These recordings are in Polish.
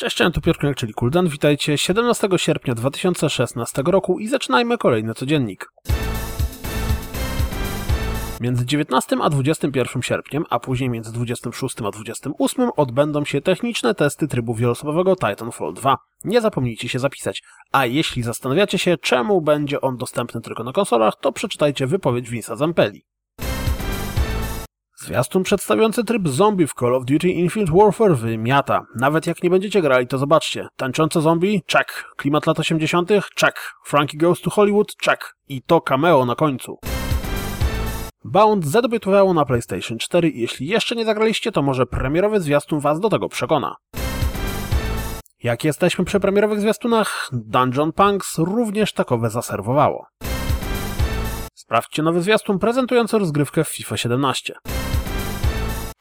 Cześć, tu Piotr czyli Kuldan. Witajcie 17 sierpnia 2016 roku i zaczynajmy kolejny codziennik. Między 19 a 21 sierpniem, a później między 26 a 28 odbędą się techniczne testy trybu wieloosobowego Titanfall 2. Nie zapomnijcie się zapisać. A jeśli zastanawiacie się, czemu będzie on dostępny tylko na konsolach, to przeczytajcie wypowiedź Vince'a Zampelli. Zwiastun przedstawiający tryb zombie w Call of Duty Infinite Warfare wymiata. Nawet jak nie będziecie grali, to zobaczcie. Tańczące zombie? Check. Klimat lat 80? Check. Frankie Goes to Hollywood? Check. I to cameo na końcu. Bound zadebiutowało na PlayStation 4 i jeśli jeszcze nie zagraliście, to może premierowy zwiastun was do tego przekona. Jak jesteśmy przy premierowych zwiastunach, Dungeon Punks również takowe zaserwowało. Sprawdźcie nowy zwiastun prezentujący rozgrywkę w FIFA 17.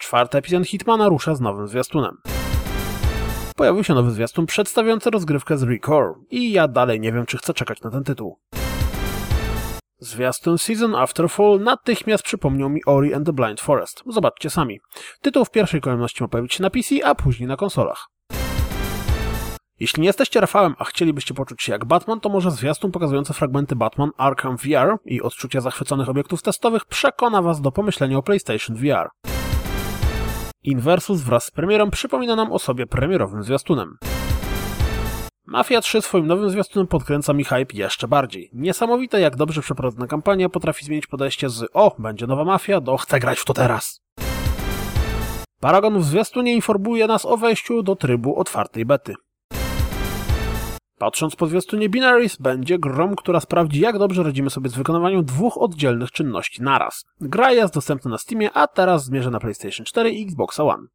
Czwarty epizod Hitmana rusza z nowym zwiastunem. Pojawił się nowy zwiastun przedstawiający rozgrywkę z Recore i ja dalej nie wiem, czy chcę czekać na ten tytuł. Zwiastun Season After Fall natychmiast przypomniał mi Ori and the Blind Forest. Zobaczcie sami. Tytuł w pierwszej kolejności ma pojawić się na PC, a później na konsolach. Jeśli nie jesteście Rafałem, a chcielibyście poczuć się jak Batman, to może zwiastun pokazujący fragmenty Batman Arkham VR i odczucia zachwyconych obiektów testowych przekona was do pomyślenia o PlayStation VR. Inversus wraz z premierą przypomina nam o sobie premierowym zwiastunem. Mafia 3 swoim nowym zwiastunem podkręca mi hype jeszcze bardziej. Niesamowite jak dobrze przeprowadzona kampania potrafi zmienić podejście z o, będzie nowa mafia do chcę grać w to teraz. Paragon w zwiastunie informuje nas o wejściu do trybu otwartej bety. Patrząc po zwiastunie Binaries, będzie grą, która sprawdzi, jak dobrze radzimy sobie z wykonywaniem dwóch oddzielnych czynności naraz. Gra jest dostępna na Steamie, a teraz zmierza na PlayStation 4 i Xbox One.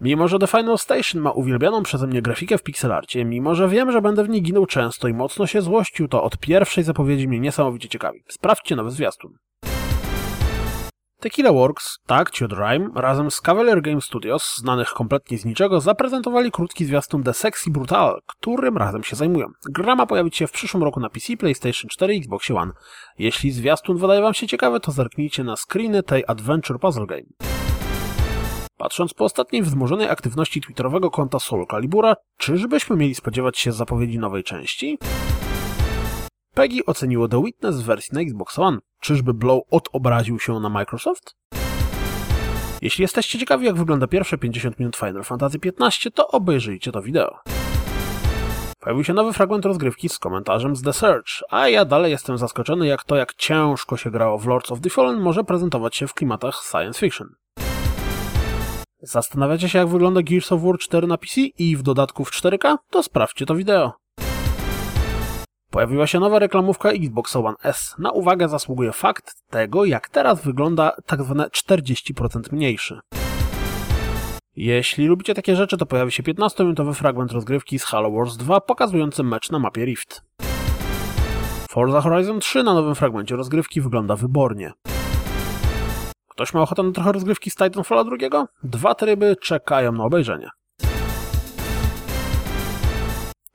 Mimo, że The Final Station ma uwielbianą przeze mnie grafikę w pixelarcie, mimo, że wiem, że będę w niej ginął często i mocno się złościł, to od pierwszej zapowiedzi mnie niesamowicie ciekawi. Sprawdźcie nowy zwiastun. Tequila Works, tak, Ciud Rhyme, razem z Cavalier Game Studios, znanych kompletnie z niczego, zaprezentowali krótki zwiastun The Sexy Brutal, którym razem się zajmują. Gra ma pojawić się w przyszłym roku na PC, PlayStation 4 i Xbox One. Jeśli zwiastun wydaje wam się ciekawy, to zerknijcie na screeny tej Adventure Puzzle Game. Patrząc po ostatniej wzmożonej aktywności twitterowego konta Soul Calibura, czyżbyśmy mieli spodziewać się zapowiedzi nowej części? PEGI oceniło The Witness w wersji na Xbox One. Czyżby Blow odobraził się na Microsoft? Jeśli jesteście ciekawi jak wygląda pierwsze 50 minut Final Fantasy XV, to obejrzyjcie to wideo. Pojawił się nowy fragment rozgrywki z komentarzem z The Search, a ja dalej jestem zaskoczony jak to jak ciężko się grało w Lords of the Fallen może prezentować się w klimatach science fiction. Zastanawiacie się jak wygląda Gears of War 4 na PC i w dodatku w 4K? To sprawdźcie to wideo. Pojawiła się nowa reklamówka Xbox One S. Na uwagę zasługuje fakt tego, jak teraz wygląda tak zwane 40% mniejszy. Jeśli lubicie takie rzeczy, to pojawi się 15-minutowy fragment rozgrywki z Halo Wars 2 pokazujący mecz na mapie Rift. Forza Horizon 3 na nowym fragmencie rozgrywki wygląda wybornie. Ktoś ma ochotę na trochę rozgrywki z Titanfalla 2? Dwa tryby czekają na obejrzenie.